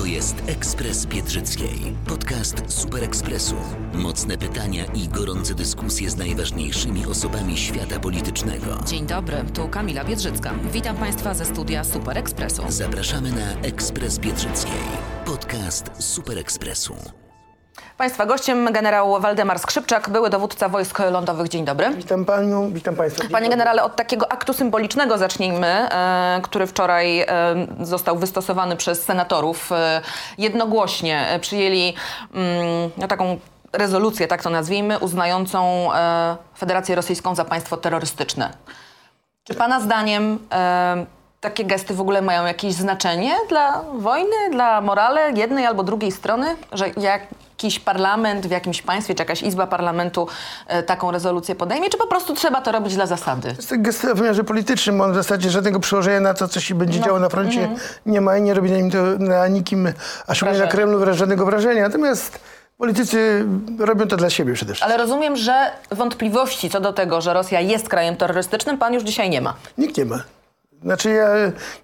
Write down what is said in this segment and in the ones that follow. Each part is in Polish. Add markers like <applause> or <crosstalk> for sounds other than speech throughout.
To jest Ekspres Biedrzyckiej. Podcast Super Ekspresu. Mocne pytania i gorące dyskusje z najważniejszymi osobami świata politycznego. Dzień dobry, tu Kamila Biedrzycka. Witam Państwa ze studia Super Ekspresu. Zapraszamy na Ekspres Biedrzyckiej. Podcast Super Ekspresu. Państwa gościem generał Waldemar Skrzypczak, były dowódca wojsk lądowych. Dzień dobry. Witam panią, witam państwa. Panie generale, od takiego aktu symbolicznego zacznijmy, e, który wczoraj e, został wystosowany przez senatorów. E, jednogłośnie przyjęli mm, no, taką rezolucję, tak to nazwijmy, uznającą Federację Rosyjską za państwo terrorystyczne. Czy Pana zdaniem e, takie gesty w ogóle mają jakieś znaczenie dla wojny, dla morale jednej albo drugiej strony? Że jakiś parlament w jakimś państwie, czy jakaś izba parlamentu e, taką rezolucję podejmie, czy po prostu trzeba to robić dla zasady? To jest gest w wymiarze politycznym, on w zasadzie żadnego przełożenia na to, co się będzie No, działo na froncie mhm. nie ma i nie robi na nim to na nikim, a szczególnie na. Kremlu żadnego wrażenia. Natomiast politycy robią to dla siebie przede wszystkim. Ale rozumiem, że wątpliwości co do tego, że Rosja jest krajem terrorystycznym, pan już dzisiaj nie ma. Nikt nie ma. Znaczy ja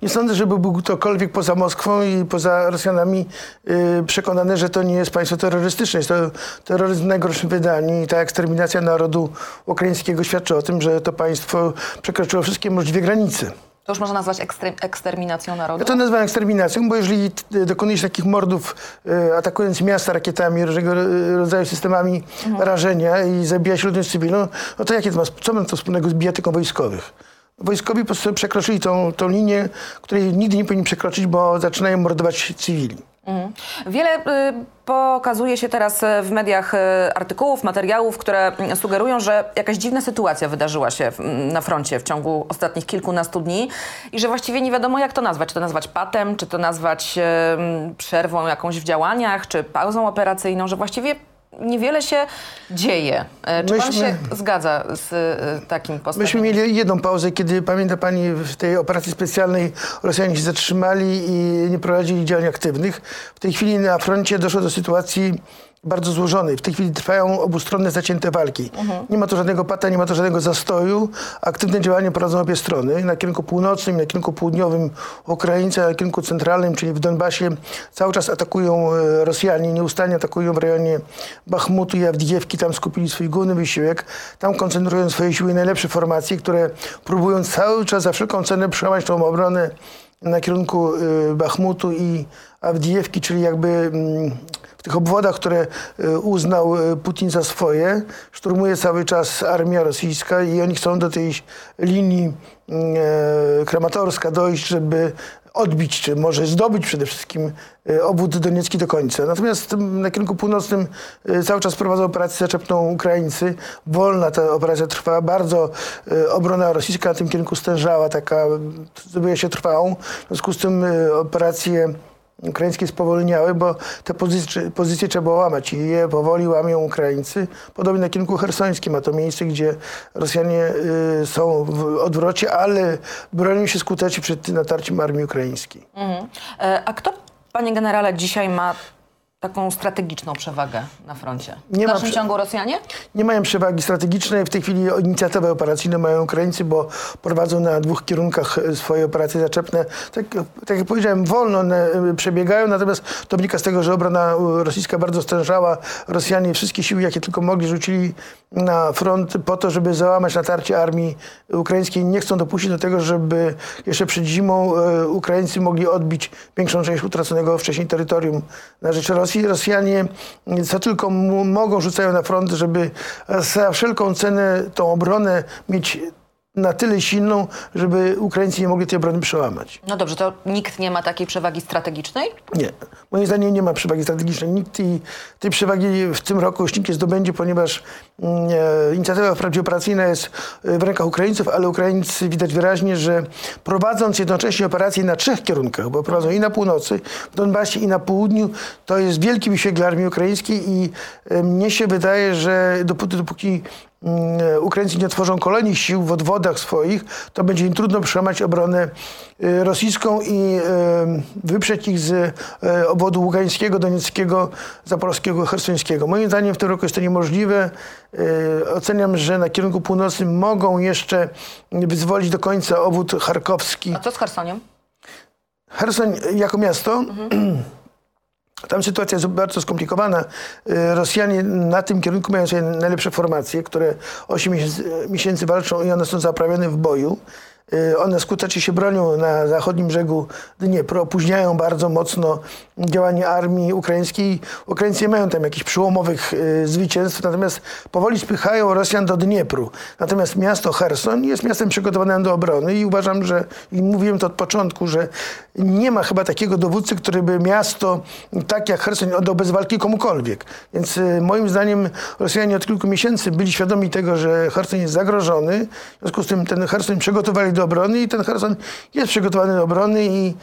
nie sądzę, żeby był ktokolwiek poza Moskwą i poza Rosjanami yy, przekonany, że to nie jest państwo terrorystyczne. Jest to terroryzm w najgorszym wydaniu i ta eksterminacja narodu ukraińskiego świadczy o tym, że to państwo przekroczyło wszystkie możliwe granice. To już można nazwać eksterminacją narodu? Ja to nazywam eksterminacją, bo jeżeli t- dokonuje się takich mordów, e, atakując miasta rakietami, różnego ro- rodzaju systemami rażenia i zabija się ludność cywilną, no to jakie to ma, co ma to wspólnego z bijatyką wojskowych? Wojskowi po prostu przekroczyli tą, tą linię, której nigdy nie powinni przekroczyć, bo zaczynają mordować cywili. Wiele y, pokazuje się teraz y, w mediach y, artykułów, materiałów, które y, sugerują, że jakaś dziwna sytuacja wydarzyła się w, m, na froncie w ciągu ostatnich kilkunastu dni i że właściwie nie wiadomo jak to nazwać. Czy to nazwać patem, czy to nazwać y, przerwą jakąś w działaniach, czy pauzą operacyjną, że właściwie niewiele się dzieje. Y, Czy pan Myśmy- się zgadza z y, takim postawieniem? Myśmy mieli jedną pauzę, kiedy, pamięta pani, w tej operacji specjalnej Rosjanie się zatrzymali i nie prowadzili działań aktywnych. W tej chwili na froncie doszło do sytuacji bardzo złożonej. W tej chwili trwają obustronne zacięte walki. Nie ma to żadnego pata, nie ma to żadnego zastoju. Aktywne działania prowadzą obie strony. Na kierunku północnym, na kierunku południowym Ukraińcy, na kierunku centralnym, czyli w Donbasie, cały czas atakują e, Rosjanie, nieustannie atakują w rejonie Bachmutu i Awdijewki. Tam skupili swój główny wysiłek. Tam koncentrują swoje siły najlepsze formacje, które próbują cały czas za wszelką cenę przełamać tą obronę na kierunku y, Bachmutu i Awdijewki, czyli jakby mm, tych obwodach, które y, uznał y, Putin za swoje, szturmuje cały czas armia rosyjska i oni chcą do tej linii e, krematorska dojść, żeby odbić, czy może zdobyć przede wszystkim e, obwód doniecki do końca. Natomiast m, na kierunku północnym e, cały czas prowadzą operację zaczepną Ukraińcy. Wolna ta operacja trwa, bardzo e, obrona rosyjska na tym kierunku stężała, taka m, zdobyła się trwałą. W związku z tym e, operacje ukraińskie spowolniały, bo te pozycje, pozycje trzeba łamać i je powoli łamią Ukraińcy. Podobnie na kierunku hersońskim, a to miejsce, gdzie Rosjanie y, są w odwrocie, ale bronią się skutecznie przed natarciem armii ukraińskiej. E, A kto, panie generale, dzisiaj ma taką strategiczną przewagę na froncie? W Nie ma dalszym prze- ciągu Rosjanie? Nie mają przewagi strategicznej. W tej chwili inicjatywę operacyjną mają Ukraińcy, bo prowadzą na dwóch kierunkach e, swoje operacje zaczepne. Tak, tak jak powiedziałem, wolno one e, przebiegają, natomiast to wynika z tego, że obrona e, rosyjska bardzo stężała. Rosjanie wszystkie siły, jakie tylko mogli, rzucili na front po to, żeby załamać natarcie armii ukraińskiej. Nie chcą dopuścić do tego, żeby jeszcze przed zimą Ukraińcy mogli odbić większą część utraconego wcześniej terytorium na rzecz Rosji. Rosjanie co tylko mogą rzucają na front, żeby za wszelką cenę tą obronę mieć na tyle silną, żeby Ukraińcy nie mogli tej obrony przełamać. No dobrze, to nikt nie ma takiej przewagi strategicznej? Nie. Moim zdaniem nie ma przewagi strategicznej. Nikt tej, tej przewagi w tym roku już nikt nie zdobędzie, ponieważ mm, e, inicjatywa wprawdzie operacyjna jest e, w rękach Ukraińców, ale Ukraińcy widać wyraźnie, że prowadząc jednocześnie operacje na trzech kierunkach, bo prowadzą i na północy, w Donbasie i na południu, to jest wielki wysiłek dla armii ukraińskiej i e, mnie się wydaje, że dopóty, dopóki Ukraińcy nie tworzą kolonii sił w odwodach swoich, to będzie im trudno przełamać obronę y, rosyjską i y, wyprzeć ich z y, obwodu ługańskiego, donieckiego, zaporowskiego, hersońskiego. Moim zdaniem w tym roku jest to niemożliwe. Oceniam, że na kierunku północnym mogą jeszcze wyzwolić do końca obwód charkowski. A co z Chersoniem? Hersoń jako miasto... Mhm tam sytuacja jest bardzo skomplikowana. Y, Rosjanie na tym kierunku mają sobie najlepsze formacje, które 8 miesięcy walczą i one są zaprawione w boju. Y, one skutecznie się bronią na zachodnim brzegu Dniepru, opóźniają bardzo mocno działanie armii ukraińskiej. Ukraińcy nie mają tam jakichś przyłomowych y, zwycięstw, natomiast powoli spychają Rosjan do Dniepru. Natomiast miasto Herson jest miastem przygotowanym do obrony i uważam, że, i mówiłem to od początku, że nie ma chyba takiego dowódcy, który by miasto tak jak Herson oddał bez walki komukolwiek. Więc y, moim zdaniem Rosjanie od kilku miesięcy byli świadomi tego, że Herson jest zagrożony. W związku z tym ten Herson przygotowali do obrony i ten Herson jest przygotowany do obrony i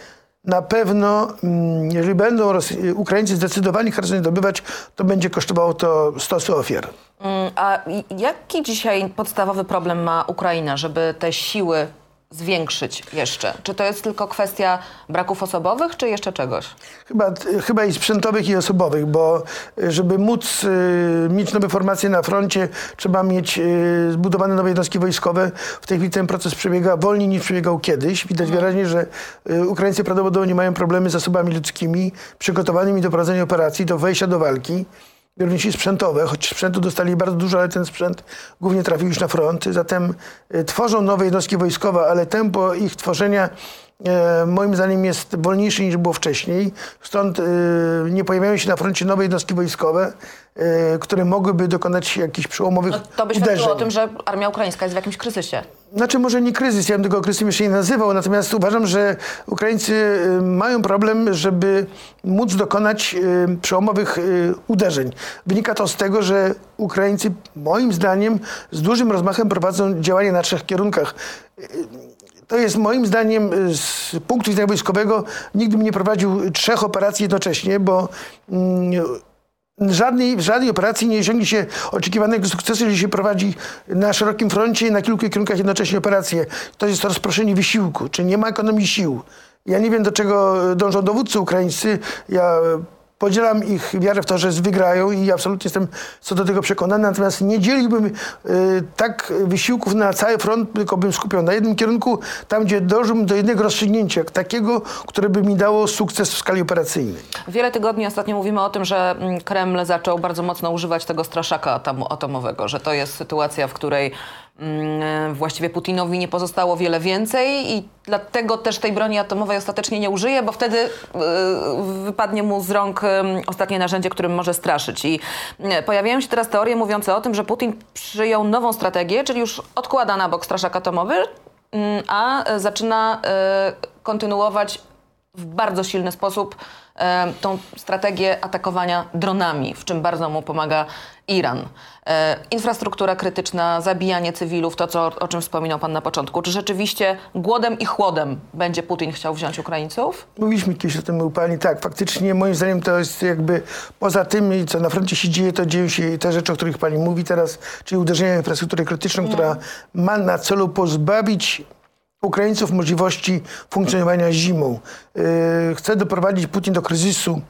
na pewno, mm, jeżeli będą Ukraińcy zdecydowani Herson zdobywać, to będzie kosztowało to stosy ofiar. Mm, a jaki dzisiaj podstawowy problem ma Ukraina, żeby te siły zwiększyć jeszcze? Czy to jest tylko kwestia braków osobowych, czy jeszcze czegoś? Chyba, chyba i sprzętowych, i osobowych, bo y, żeby móc y, mieć nowe formacje na froncie, trzeba mieć y, zbudowane nowe jednostki wojskowe. W tej chwili ten proces przebiega wolniej niż przebiegał kiedyś. Widać mhm. wyraźnie, że y, Ukraińcy prawdopodobnie mają problemy z zasobami ludzkimi, przygotowanymi do prowadzenia operacji, do wejścia do walki również i sprzętowe, choć sprzętu dostali bardzo dużo, ale ten sprzęt głównie trafił już na front. Zatem y, tworzą nowe jednostki wojskowe, ale tempo ich tworzenia moim zdaniem jest wolniejsze niż było wcześniej. Stąd y, nie pojawiają się na froncie nowe jednostki wojskowe, y, które mogłyby dokonać jakichś przełomowych no, To by świadczyło o tym, że armia ukraińska jest w jakimś kryzysie. Znaczy może nie kryzys, ja bym tego kryzysem jeszcze nie nazywał, natomiast uważam, że Ukraińcy mają problem, żeby móc dokonać przełomowych uderzeń. Wynika to z tego, że Ukraińcy moim zdaniem z dużym rozmachem prowadzą działania na trzech kierunkach. To jest moim zdaniem z punktu widzenia wojskowego nigdy bym nie prowadził trzech operacji jednocześnie, bo mm, Żadnej, żadnej operacji nie osiągnie się oczekiwanego sukcesu, jeżeli się prowadzi na szerokim froncie na kilku kierunkach jednocześnie operacje. To jest to rozproszenie wysiłku, czy nie ma ekonomii sił. Ja nie wiem, do czego dążą dowódcy ukraińscy. Ja Podzielam ich wiarę w to, że wygrają i absolutnie jestem co do tego przekonany. Natomiast nie dzieliłbym y, tak wysiłków na cały front, tylko bym skupiał na jednym kierunku, tam gdzie dążyłbym do jednego rozstrzygnięcia, takiego, które by mi dało sukces w skali operacyjnej. Wiele tygodni ostatnio mówimy o tym, że mm, Kreml zaczął bardzo mocno używać tego straszaka atomowego, że to jest sytuacja, w której właściwie Putinowi nie pozostało wiele więcej i dlatego też tej broni atomowej ostatecznie nie użyje, bo wtedy y, wypadnie mu z rąk ostatnie narzędzie, którym może straszyć. I y, pojawiają się teraz teorie mówiące o tym, że Putin przyjął nową strategię, czyli już odkłada na bok straszak atomowy, mm, a zaczyna kontynuować w bardzo silny sposób tą strategię atakowania dronami, w czym bardzo mu pomaga Iran. E, infrastruktura krytyczna, zabijanie cywilów, to co, o czym wspominał Pan na początku. Czy rzeczywiście głodem i chłodem będzie Putin chciał wziąć Ukraińców? Mówiliśmy kiedyś o tym u Pani. Tak, faktycznie moim zdaniem to jest jakby poza tym, co na froncie się dzieje, to dzieją się te rzeczy, o których Pani mówi teraz, czyli uderzenia w infrastrukturę krytyczną, która ma na celu pozbawić Ukraińców możliwości funkcjonowania zimą. Yy, chce doprowadzić Putin do kryzysu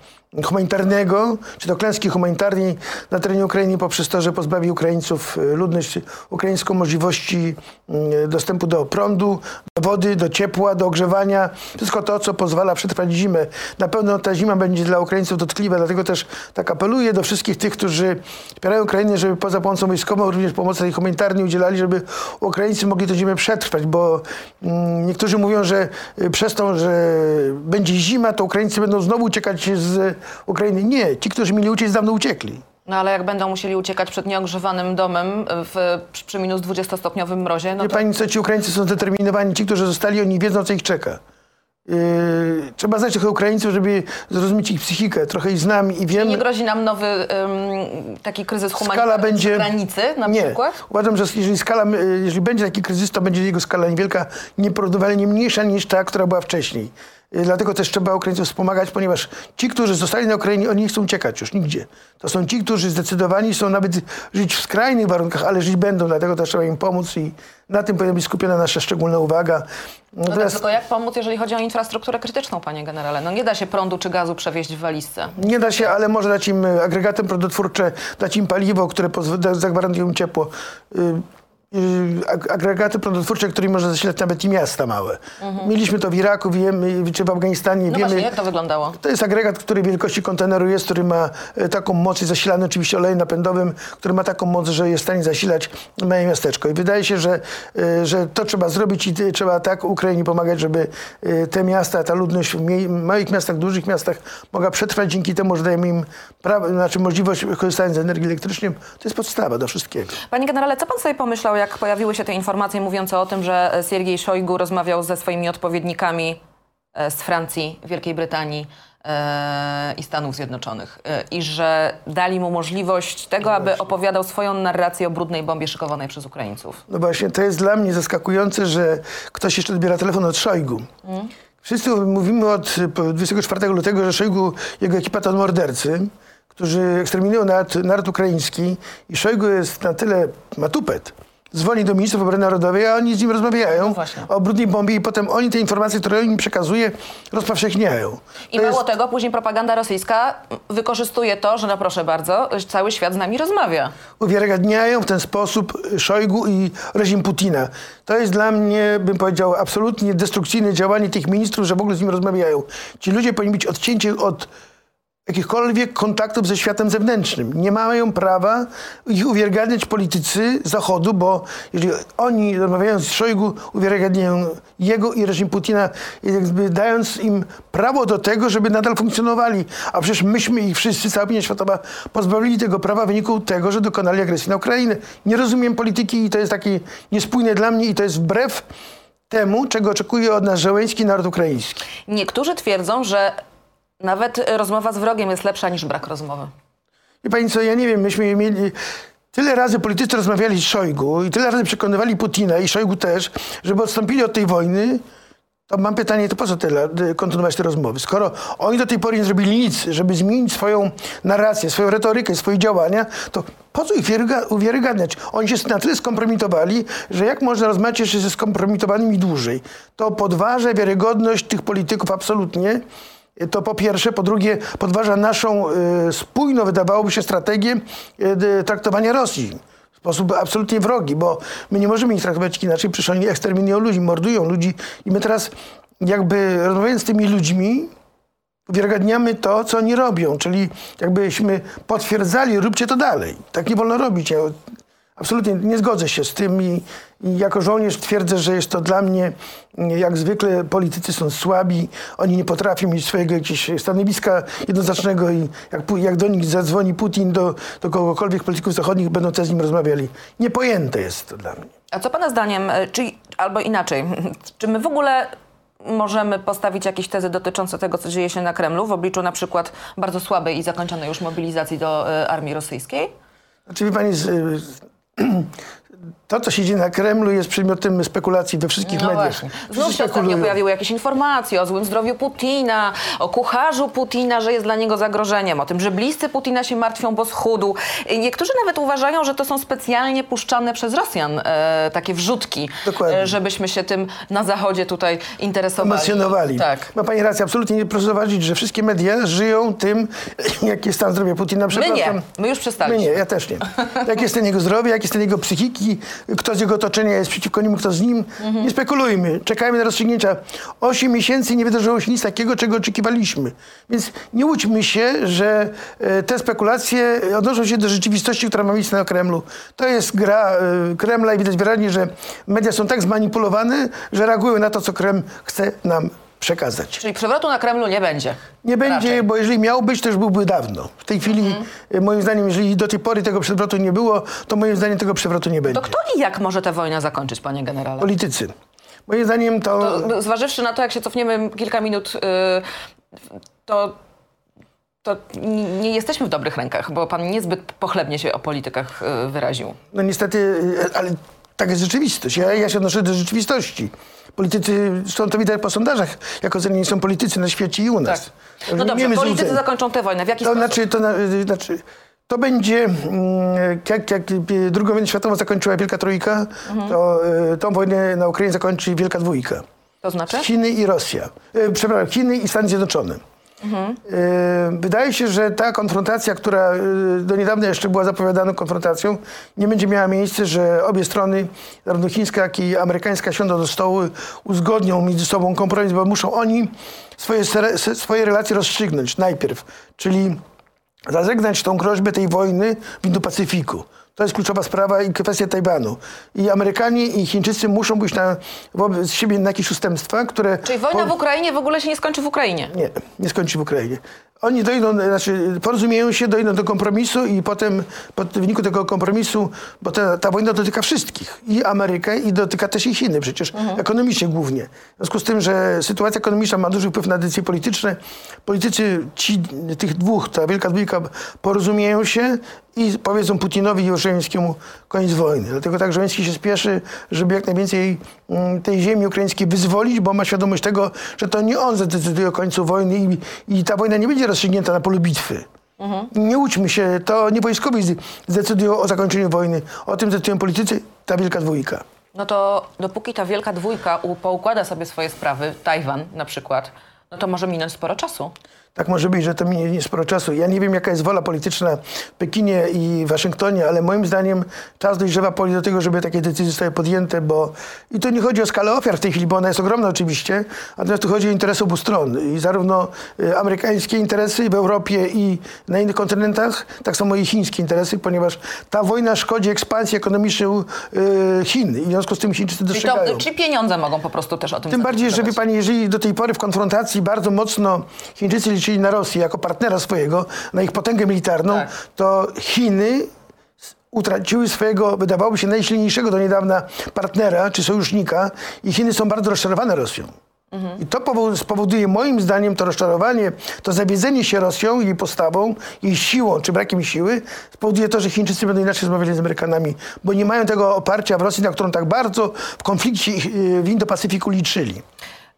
humanitarnego, czy do klęski humanitarnej na terenie Ukrainy poprzez to, że pozbawi Ukraińców, y, ludność ukraińską możliwości y, dostępu do prądu, do wody, do ciepła, do ogrzewania. Wszystko to, co pozwala przetrwać zimę. Na pewno ta zima będzie dla Ukraińców dotkliwa, dlatego też tak apeluję do wszystkich tych, którzy wspierają Ukrainę, żeby poza pomocą wojskową również pomocy humanitarnej udzielali, żeby Ukraińcy mogli tę zimę przetrwać, bo mm, niektórzy mówią, że y, przez to, że będzie zima, to Ukraińcy będą znowu uciekać z Ukrainy. Nie, ci, którzy mieli uciec, dawno uciekli. No ale jak będą musieli uciekać przed nieogrzewanym domem w, przy, minus 20-stopniowym mrozie, no to... pani co, ci Ukraińcy są zdeterminowani. Ci, którzy zostali, oni wiedzą, co ich czeka. Yy, trzeba znać trochę Ukraińców, żeby zrozumieć ich psychikę. Trochę ich znam i wiem. Nie grozi nam nowy ym, taki kryzys humanitarny będzie... granicy na nie. przykład? Uważam, że jeżeli, skala, y, jeżeli będzie taki kryzys, to będzie jego skala niewielka, nieporównywalnie mniejsza niż ta, która była wcześniej. Y, Dlatego też trzeba Ukraińców wspomagać, ponieważ ci, którzy zostali na Ukrainie, oni nie chcą uciekać już nigdzie. To są ci, którzy zdecydowani są nawet żyć w skrajnych warunkach, ale żyć będą, dlatego też trzeba im pomóc i na tym powinna być skupiona nasza szczególna uwaga. No tak, tylko jak pomóc, jeżeli chodzi o infrastrukturę krytyczną, panie generale? No nie da się prądu czy gazu przewieźć w walizce. nie da się, ale może dać im y, agregaty prądotwórcze, dać im paliwo, które zagwarantują im ciepło. Y, y, ag- agregaty prądotwórcze, którymi można zasilać nawet i miasta małe. Mieliśmy to w Iraku, wiemy, czy w Afganistanie. Mhm. No wiemy, właśnie, jak to wyglądało? To jest agregat, który wielkości konteneru jest, który ma e, taką moc, jest zasilany oczywiście olejem napędowym, który ma taką moc, że jest w stanie zasilać małe miasteczko. I wydaje się, że, e, że to trzeba zrobić i trzeba tak Ukrainie pomagać, żeby te miasta, ta ludność w małych miastach, dużych miastach mogła przetrwać dzięki temu, że dajemy im prawo, znaczy możliwość korzystania z energii elektrycznej. To jest podstawa do wszystkiego. Panie generale, co pan sobie pomyślał, jak pojawiły się te informacje mówiące o tym, że Siergiej Szojgu rozmawiał ze swoimi odpowiednikami e, z Francji, Wielkiej Brytanii e, i Stanów Zjednoczonych e, i że dali mu możliwość tego, aby opowiadał swoją narrację o brudnej bombie szykowanej przez Ukraińców? No właśnie, to jest dla mnie zaskakujące, że ktoś jeszcze odbiera telefon od Szojgu. Wszyscy mówimy od y, 24 lutego, że Szojgu, jego ekipa to mordercy, którzy eksterminują naród, naród ukraiński i Szojgu jest na tyle, ma tupet. Dzwoni do ministrów obrony narodowej, a oni z nim rozmawiają No o brudnej bombie i potem oni te informacje, które on im przekazuje, rozpowszechniają. I To mało jest- tego, później propaganda rosyjska wykorzystuje to, że no proszę bardzo, cały świat z nami rozmawia. uwiarygadniają w ten sposób Szojgu i reżim Putina. To jest dla mnie, bym powiedział, absolutnie destrukcyjne działanie tych ministrów, że w ogóle z nim rozmawiają. Ci ludzie powinni być odcięci od jakichkolwiek kontaktów ze światem zewnętrznym. Nie mają prawa ich uwiarygadniać politycy Zachodu, bo jeżeli oni rozmawiając z Szojgu uwiarygadniają jego i reżim Putina, jakby dając im prawo do tego, żeby nadal funkcjonowali. A przecież myśmy ich wszyscy, cała opinia światowa, pozbawili tego prawa w wyniku tego, że dokonali agresji na Ukrainę. Nie rozumiem polityki i to jest takie niespójne dla mnie i to jest wbrew temu, czego oczekuje od nas żołęski naród ukraiński. Niektórzy twierdzą, że nawet rozmowa z wrogiem jest lepsza niż brak rozmowy. Pani co, ja nie wiem, myśmy mieli... Tyle razy politycy rozmawiali z Szojgu i tyle razy przekonywali Putina i Szojgu też, żeby odstąpili od tej wojny, to mam pytanie, to po co tyle, y, kontynuować te rozmowy? Skoro oni do tej pory nie zrobili nic, żeby zmienić swoją narrację, swoją retorykę, swoje działania, to po co ich uwiaryga- uwiarygadniać? Oni się na tyle skompromitowali, że jak można rozmawiać jeszcze ze skompromitowanymi dłużej? To podważa wiarygodność tych polityków absolutnie. To po pierwsze. Po drugie, podważa naszą y, spójną, wydawałoby się, strategię y, traktowania Rosji. W sposób absolutnie wrogi, bo my nie możemy ich traktować inaczej, przecież oni eksterminują ludzi, mordują ludzi i my teraz jakby rozmawiając z tymi ludźmi, uwiarygadniamy to, co oni robią, czyli jakbyśmy potwierdzali, róbcie to dalej. Tak nie wolno robić. Absolutnie nie zgodzę się z tym i, i jako żołnierz twierdzę, że jest to dla mnie, jak zwykle politycy są słabi, oni nie potrafią mieć swojego jakiegoś stanowiska jednoznacznego i jak, jak do nich zadzwoni Putin, do, do kogokolwiek polityków zachodnich, będą też z nim rozmawiali. Niepojęte jest to dla mnie. A co pana zdaniem, e, czy, albo inaczej, <laughs> czy my w ogóle możemy postawić jakieś tezy dotyczące tego, co dzieje się na Kremlu w obliczu na przykład bardzo słabej i zakończonej już mobilizacji do e, armii rosyjskiej? Znaczy, wie pani, 咳 to, co się dzieje na Kremlu, jest przedmiotem spekulacji we wszystkich No mediach. właśnie. Znów się ostatnio pojawiły jakieś informacje o złym zdrowiu Putina, o kucharzu Putina, że jest dla niego zagrożeniem, o tym, że bliscy Putina się martwią, bo schudł. Niektórzy nawet uważają, że to są specjalnie puszczane przez Rosjan e, takie wrzutki, Dokładnie. e, żebyśmy się tym na Zachodzie tutaj interesowali. emocjonowali. Tak. Ma pani rację, absolutnie nie proszę zauważyć, że wszystkie media żyją tym, <clears throat> jaki jest stan zdrowia Putina. My nie, my już My przestaliśmy. nie, ja też nie. <laughs> Jak jest ten jego zdrowie, jak jest ten jego psychiki, kto z jego otoczenia jest przeciwko niemu, kto z nim. Mhm. Nie spekulujmy, czekajmy na rozstrzygnięcia. Osiem miesięcy nie wydarzyło się nic takiego, czego oczekiwaliśmy. Więc nie łudźmy się, że e, te spekulacje odnoszą się do rzeczywistości, która ma miejsce na Kremlu. To jest gra e, Kremla i widać wyraźnie, że media są tak zmanipulowane, że reagują na to, co Kreml chce nam przekazać. Czyli przewrotu na Kremlu nie będzie. Nie będzie, Raczej. bo jeżeli miał być, to już byłby dawno. W tej chwili, Mhm. e, moim zdaniem, jeżeli do tej pory tego przewrotu nie było, to moim zdaniem tego przewrotu nie będzie. To kto i jak może tę wojnę zakończyć, panie generale? Politycy. Moim zdaniem to... To, zważywszy na to, jak się cofniemy kilka minut, y, to, to nie jesteśmy w dobrych rękach, bo pan niezbyt pochlebnie się o politykach y, wyraził. No niestety, e, ale taka jest rzeczywistość. Ja, ja się odnoszę do rzeczywistości. Politycy, zresztą to widać po sondażach, jak ocenieni są politycy na świecie i u nas. Tak. No dobrze, politycy złudzeń. zakończą tę wojnę. W jaki To sposób? znaczy, to, na, y, znaczy, to będzie, mm, jak, jak y, drugą wojnę światową zakończyła Wielka Trójka, Mhm. to y, tą wojnę na Ukrainie zakończy Wielka Dwójka. To znaczy? Chiny i Rosja. Przepraszam, Chiny i Stany Zjednoczone. E, Wydaje się, że ta konfrontacja, która e, do niedawna jeszcze była zapowiadaną konfrontacją, nie będzie miała miejsca, że obie strony, zarówno chińska, jak i amerykańska, siądą do stołu, uzgodnią między sobą kompromis, bo muszą oni swoje, swoje relacje rozstrzygnąć najpierw. Czyli zażegnać tą groźbę tej wojny w Indo-Pacyfiku. To jest kluczowa sprawa i kwestia Tajwanu. I Amerykanie i Chińczycy muszą być na, wobec siebie na jakieś ustępstwa, które... Czyli wojna po- w Ukrainie w ogóle się nie skończy w Ukrainie. Nie, nie skończy w Ukrainie. Oni dojdą, znaczy porozumieją się, dojdą do kompromisu i potem po, w wyniku tego kompromisu, bo ta, ta wojna dotyka wszystkich, i Amerykę, i dotyka też i Chiny przecież, ekonomicznie głównie. W związku z tym, że sytuacja ekonomiczna ma duży wpływ na decyzje polityczne, politycy ci, tych dwóch, ta Wielka Dwójka, porozumieją się i powiedzą Putinowi i Żeleńskiemu koniec wojny. Dlatego tak Żeleński się spieszy, żeby jak najwięcej mm, tej ziemi ukraińskiej wyzwolić, bo ma świadomość tego, że to nie on zadecyduje o końcu wojny i, i ta wojna nie będzie rozstrzygnięta na polu bitwy. Nie łudźmy się, to nie wojskowi zdecydują o zakończeniu wojny. O tym decydują politycy, ta Wielka Dwójka. No to dopóki ta wielka dwójka poukłada sobie swoje sprawy, Tajwan na przykład, no to może minąć sporo czasu. Tak może być, że to minie nie sporo czasu. Ja nie wiem, jaka jest wola polityczna w Pekinie i Waszyngtonie, ale moim zdaniem czas dojrzewa poli do tego, żeby takie decyzje zostały podjęte, bo i tu nie chodzi o skalę ofiar w tej chwili, bo ona jest ogromna oczywiście, natomiast tu chodzi o interesy obu stron. I zarówno y, amerykańskie interesy w Europie i na innych kontynentach, tak samo i chińskie interesy, ponieważ ta wojna szkodzi ekspansji ekonomicznej y, Chin i w związku z tym Chińczycy Czyli, dostrzegają. to, czyli pieniądze mogą po prostu też o tym Tym bardziej, że wie pani, jeżeli do tej pory w konfrontacji bardzo mocno Chińczycy liczyli na Rosję jako partnera swojego, na ich potęgę militarną, Tak. to Chiny utraciły swojego, wydawałoby się, najsilniejszego do niedawna partnera czy sojusznika i Chiny są bardzo rozczarowane Rosją. I to powo- spowoduje moim zdaniem to rozczarowanie, to zawiedzenie się Rosją, jej postawą, jej siłą czy brakiem siły, spowoduje to, że Chińczycy będą inaczej rozmawiali z Amerykanami, bo nie mają tego oparcia w Rosji, na którą tak bardzo w konflikcie y, w Indo-Pacyfiku liczyli.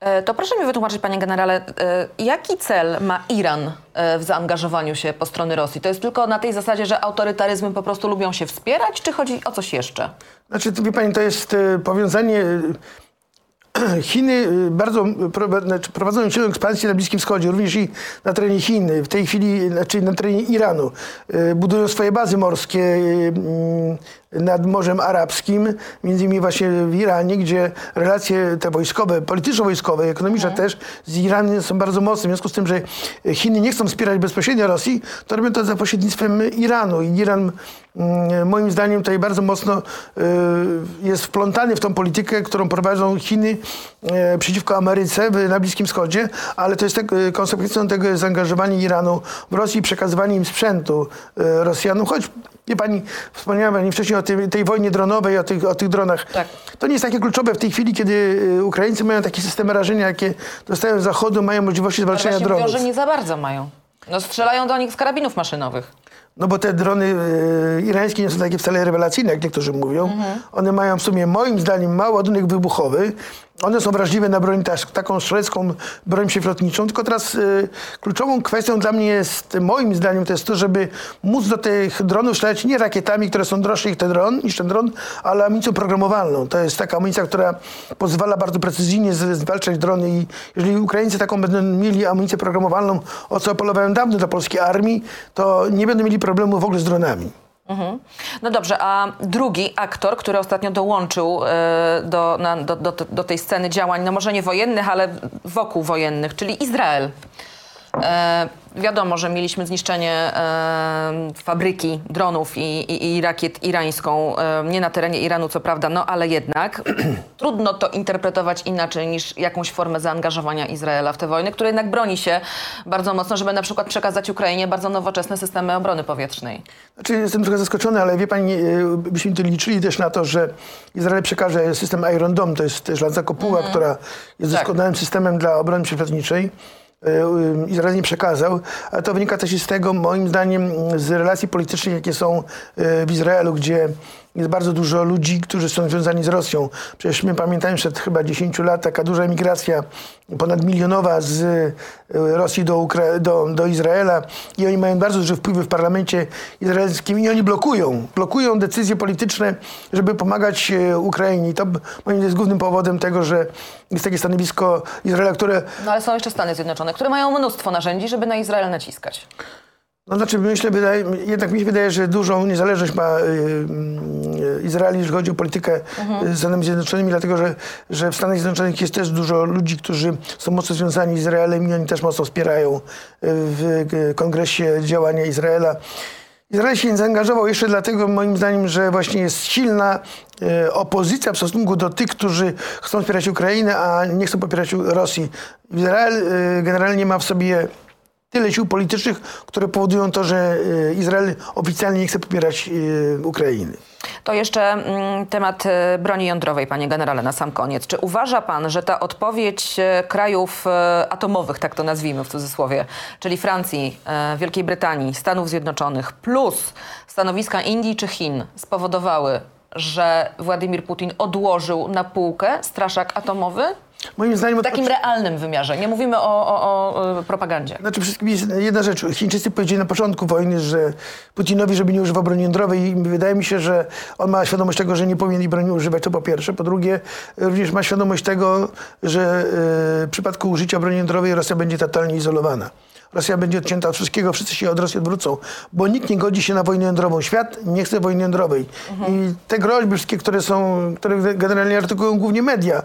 E, To proszę mi wytłumaczyć, panie generale, e, jaki cel ma Iran e, w zaangażowaniu się po strony Rosji? To jest tylko na tej zasadzie, że autorytaryzmy po prostu lubią się wspierać, czy chodzi o coś jeszcze? Znaczy, wie pani, to jest powiązanie. <clears throat> Chiny bardzo znaczy, prowadzą silną ekspansję na Bliskim Wschodzie, również i na terenie Chin, w tej chwili, znaczy na terenie Iranu. Budują swoje bazy morskie nad Morzem Arabskim, między innymi właśnie w Iranie, gdzie relacje te wojskowe, polityczno-wojskowe, ekonomiczne też z Iranem są bardzo mocne. W związku z tym, że Chiny nie chcą wspierać bezpośrednio Rosji, to robią to za pośrednictwem Iranu. I Iran mm, moim zdaniem tutaj bardzo mocno y, jest wplątany w tą politykę, którą prowadzą Chiny e, przeciwko Ameryce na Bliskim Wschodzie, ale to jest tak, konsekwencją tego jest zaangażowanie Iranu w Rosji i przekazywanie im sprzętu e, Rosjanom, choć Wie pani, wspomniała pani wcześniej o tej, tej wojnie dronowej, o tych, o tych dronach. Tak. To nie jest takie kluczowe w tej chwili, kiedy y, Ukraińcy mają takie systemy rażenia, jakie dostają z zachodu, mają możliwości zwalczania właśnie mówią, dronów. że nie za bardzo mają. No strzelają do nich z karabinów maszynowych. No bo te drony y, irańskie nie są takie wcale rewelacyjne, jak niektórzy mówią. One mają w sumie, moim zdaniem, mały ładunek wybuchowy. One są wrażliwe na broń, tas- taką strzelecką broń przeciwlotniczą. Tylko teraz y, kluczową kwestią dla mnie jest, moim zdaniem, to jest to, żeby móc do tych dronów strzelać nie rakietami, które są droższe niż ten dron, niż ten dron ale amunicją programowalną. To jest taka amunicja, która pozwala bardzo precyzyjnie zwalczać drony i jeżeli Ukraińcy taką będą mieli amunicję programowalną, o co apelowałem dawno do polskiej armii, to nie będą mieli problemu w ogóle z dronami. Mhm. No dobrze, a drugi aktor, który ostatnio dołączył e, do, na, do, do, do tej sceny działań, no może nie wojennych, ale wokół wojennych, czyli Izrael. E, wiadomo, że mieliśmy zniszczenie e, fabryki dronów i, i, i rakiet irańską, e, nie na terenie Iranu co prawda, no ale jednak <clears throat> trudno to interpretować inaczej niż jakąś formę zaangażowania Izraela w tę wojnę, który jednak broni się bardzo mocno, żeby na przykład przekazać Ukrainie bardzo nowoczesne systemy obrony powietrznej. Znaczy jestem trochę zaskoczony, ale wie pani, byśmy tu liczyli też na to, że Izrael przekaże system Iron Dome, to jest też lanca Kopuła, która jest Tak. doskonałym systemem dla obrony przeciwlotniczej. E, Izrael nie przekazał, ale to wynika też z tego, moim zdaniem, z relacji politycznych, jakie są e, w Izraelu, gdzie jest bardzo dużo ludzi, którzy są związani z Rosją. Przecież my pamiętamy, przed chyba 10 lat taka duża emigracja ponadmilionowa z e, Rosji do, Ukra- do, do Izraela i oni mają bardzo duże wpływy w parlamencie izraelskim i oni blokują, blokują decyzje polityczne, żeby pomagać e, Ukrainie. I to moim jest głównym powodem tego, że jest takie stanowisko Izraela, które No ale są jeszcze Stany Zjednoczone, które mają mnóstwo narzędzi, żeby na Izrael naciskać. No znaczy, myślę, wydaje, jednak mi się wydaje, że dużą niezależność ma y, y, Izrael, jeżeli chodzi o politykę z Stanami Zjednoczonymi, dlatego że, że w Stanach Zjednoczonych jest też dużo ludzi, którzy są mocno związani z Izraelem i oni też mocno wspierają y, w y, kongresie działania Izraela. Izrael się nie zaangażował jeszcze dlatego, moim zdaniem, że właśnie jest silna opozycja w stosunku do tych, którzy chcą wspierać Ukrainę, a nie chcą popierać Rosji. Izrael generalnie ma w sobie tyle sił politycznych, które powodują to, że e, Izrael oficjalnie nie chce popierać e, Ukrainy. To jeszcze mm, temat e, broni jądrowej, panie generale, na sam koniec. Czy uważa pan, że ta odpowiedź krajów atomowych, tak to nazwijmy w cudzysłowie, czyli Francji, Wielkiej Brytanii, Stanów Zjednoczonych, plus stanowiska Indii czy Chin spowodowały, że Władimir Putin odłożył na półkę straszak atomowy? Moim zdaniem W takim realnym wymiarze. Nie mówimy o, o, o e, propagandzie. Znaczy wszystkim jest jedna rzecz. Chińczycy powiedzieli na początku wojny, że Putinowi, żeby nie używał broni jądrowej i wydaje mi się, że on ma świadomość tego, że nie powinien broni używać, to po pierwsze. Po drugie, również ma świadomość tego, że e, w przypadku użycia broni jądrowej Rosja będzie totalnie izolowana. Rosja będzie odcięta od wszystkiego, wszyscy się od Rosji odwrócą, bo nikt nie godzi się na wojnę jądrową. Świat nie chce wojny jądrowej. I te groźby wszystkie, które są, które generalnie artykułują głównie media,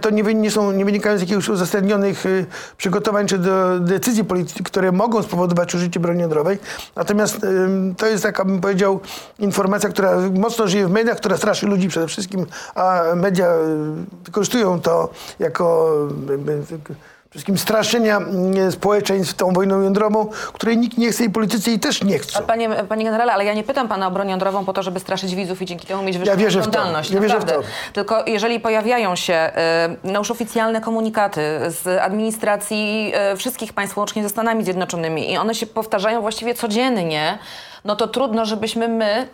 to nie, nie, są, nie wynikają z jakichś uzasadnionych y, przygotowań czy do decyzji politycznych, które mogą spowodować użycie broni jądrowej. Natomiast to jest taka, bym powiedział, informacja, która mocno żyje w mediach, która straszy ludzi przede wszystkim, a media y, wykorzystują to jako wszystkim straszenia mm, społeczeństw tą wojną jądrową, której nikt nie chce i politycy jej też nie chcą. Panie, panie generale, ale ja nie pytam pana o broń jądrową po to, żeby straszyć widzów i dzięki temu mieć wyższą wierzę w to. Ja wierzę w to. Tylko jeżeli pojawiają się y, no już oficjalne komunikaty z administracji y, wszystkich państw, łącznie ze Stanami Zjednoczonymi i one się powtarzają właściwie codziennie, no to trudno, żebyśmy my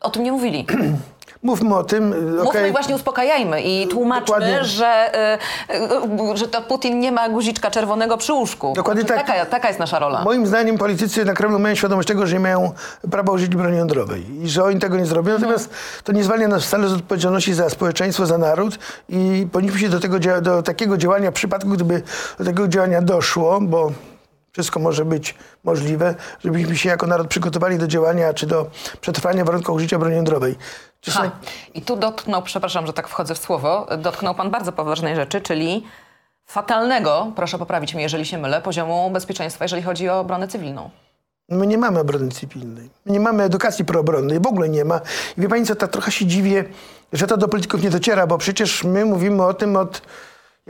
o tym nie mówili. <clears throat> Mówmy o tym. y, Mówmy i właśnie uspokajajmy i tłumaczmy, Dokładnie. że, y, y, że to Putin nie ma guziczka czerwonego przy łóżku. Dokładnie tak. Taka, taka jest nasza rola. Moim zdaniem politycy na Kremlu mają świadomość tego, że nie mają prawa użyć broni jądrowej i że oni tego nie zrobią. Natomiast to nie zwalnia nas wcale z odpowiedzialności za społeczeństwo, za naród i powinniśmy się do, tego, do takiego działania, w przypadku gdyby do takiego działania doszło, bo wszystko może być możliwe, żebyśmy się jako naród przygotowali do działania czy do przetrwania w warunkach użycia broni jądrowej. Ha. I tu dotknął, przepraszam, że tak wchodzę w słowo, dotknął pan bardzo poważnej rzeczy, czyli fatalnego, proszę poprawić mnie, jeżeli się mylę, poziomu bezpieczeństwa, jeżeli chodzi o obronę cywilną. My nie mamy obrony cywilnej. My nie mamy edukacji proobronnej, w ogóle nie ma. I wie pani co, tak trochę się dziwię, że to do polityków nie dociera, bo przecież my mówimy o tym od...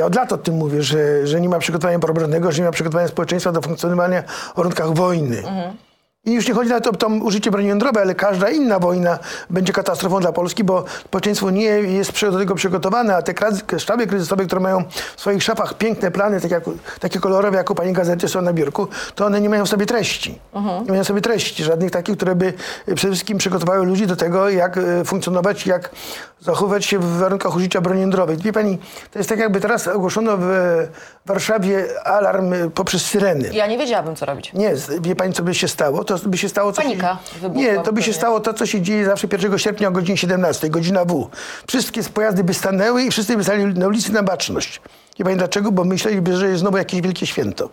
Ja od lat o tym mówię, że, że nie ma przygotowania proobronnego, że nie ma przygotowania społeczeństwa do funkcjonowania w warunkach wojny. I już nie chodzi na to, to użycie broni jądrowej, ale każda inna wojna będzie katastrofą dla Polski, bo społeczeństwo nie jest do tego przygotowane, a te sztaby kryzysowe, które mają w swoich szafach piękne plany, tak jak, takie kolorowe, jak u pani gazety są na biurku, to one nie mają w sobie treści. Nie mają w sobie treści, żadnych takich, które by e, przede wszystkim przygotowały ludzi do tego, jak e, funkcjonować, jak zachowywać się w warunkach użycia broni jądrowej. Wie pani, to jest tak jakby teraz ogłoszono w Warszawie alarm e, poprzez syreny. Ja nie wiedziałabym, co robić. Nie, wie pani, co by się stało? To by się stało... Co Panika się... Nie, to by się stało to, co się dzieje zawsze 1 sierpnia o godzinie 17, godzina W. Wszystkie pojazdy by stanęły i wszyscy by stali na ulicy na baczność. Wie pani dlaczego? Bo myśleliby, że jest znowu jakieś wielkie święto.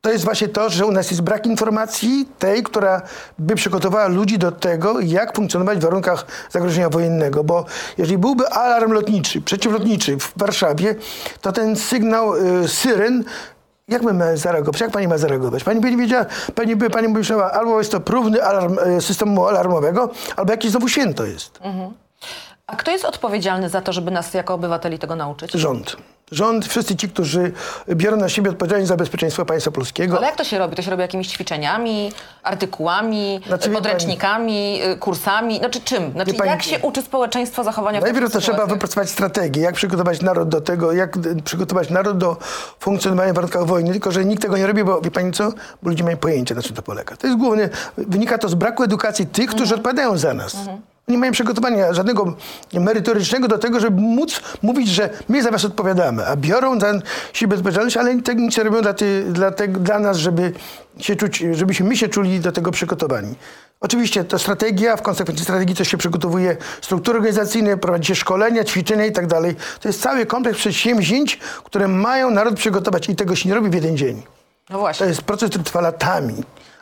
To jest właśnie to, że u nas jest brak informacji tej, która by przygotowała ludzi do tego, jak funkcjonować w warunkach zagrożenia wojennego. Bo jeżeli byłby alarm lotniczy, przeciwlotniczy w Warszawie, to ten sygnał y, syren Jak my mamy zareagować? Jak pani ma zareagować? Pani by nie wiedziała, pani by pani myślała, albo jest to próbny alarm e, systemu alarmowego, albo jakieś znowu święto jest. A kto jest odpowiedzialny za to, żeby nas jako obywateli tego nauczyć? Rząd. Rząd, wszyscy ci, którzy biorą na siebie odpowiedzialność za bezpieczeństwo państwa polskiego. Ale jak to się robi? To się robi jakimiś ćwiczeniami, artykułami, Znaczy, wie podręcznikami, y, kursami? Znaczy czym? Znaczy, pani- jak się uczy społeczeństwo zachowania Najpierw to trzeba wypracować strategię, jak przygotować naród do tego, jak d- przygotować naród do funkcjonowania w warunkach wojny. Tylko, że nikt tego nie robi, bo wie pani co? Bo ludzie mają pojęcie, na czym to polega. To jest główny, wynika to z braku edukacji tych, którzy Mhm. odpowiadają za nas. Nie mają przygotowania żadnego merytorycznego do tego, żeby móc mówić, że my za was odpowiadamy, a biorą za siebie odpowiedzialność, ale nic nie robią dla, ty, dla, te, dla nas, żeby się czuć, żebyśmy my się czuli do tego przygotowani. Oczywiście to strategia, w konsekwencji strategii to się przygotowuje struktury organizacyjne, prowadzi się szkolenia, ćwiczenia i tak dalej. To jest cały kompleks przedsięwzięć, które mają naród przygotować i tego się nie robi w jeden dzień. No To właśnie. jest proces, który trwa latami.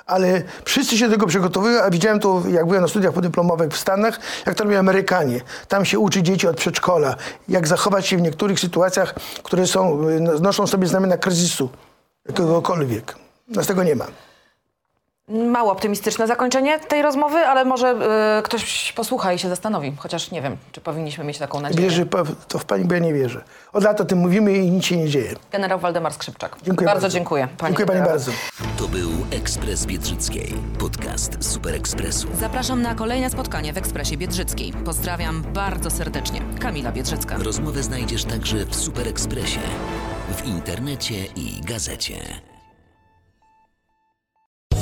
Ale wszyscy się do tego przygotowują, a widziałem to, jak byłem na studiach podyplomowych w Stanach, jak to robią Amerykanie. Tam się uczy dzieci od przedszkola, jak zachować się w niektórych sytuacjach, które są, y, noszą sobie znamiona kryzysu, jakiegokolwiek. Nas tego nie ma. Mało optymistyczne zakończenie tej rozmowy, ale może y, ktoś posłucha i się zastanowi. Chociaż nie wiem, czy powinniśmy mieć taką nadzieję. Wierzy to w pani, bo ja nie wierzę. Od lat o tym mówimy i nic się nie dzieje. Generał Waldemar Skrzypczak. Dziękuję bardzo. bardzo. dziękuję. Panie Dziękuję pani bardzo. To był Ekspres Biedrzyckiej, podcast Super Ekspresu. Zapraszam na kolejne spotkanie w Ekspresie Biedrzyckiej. Pozdrawiam bardzo serdecznie. Kamila Biedrzycka. Rozmowę znajdziesz także w Super Ekspresie, w internecie i gazecie.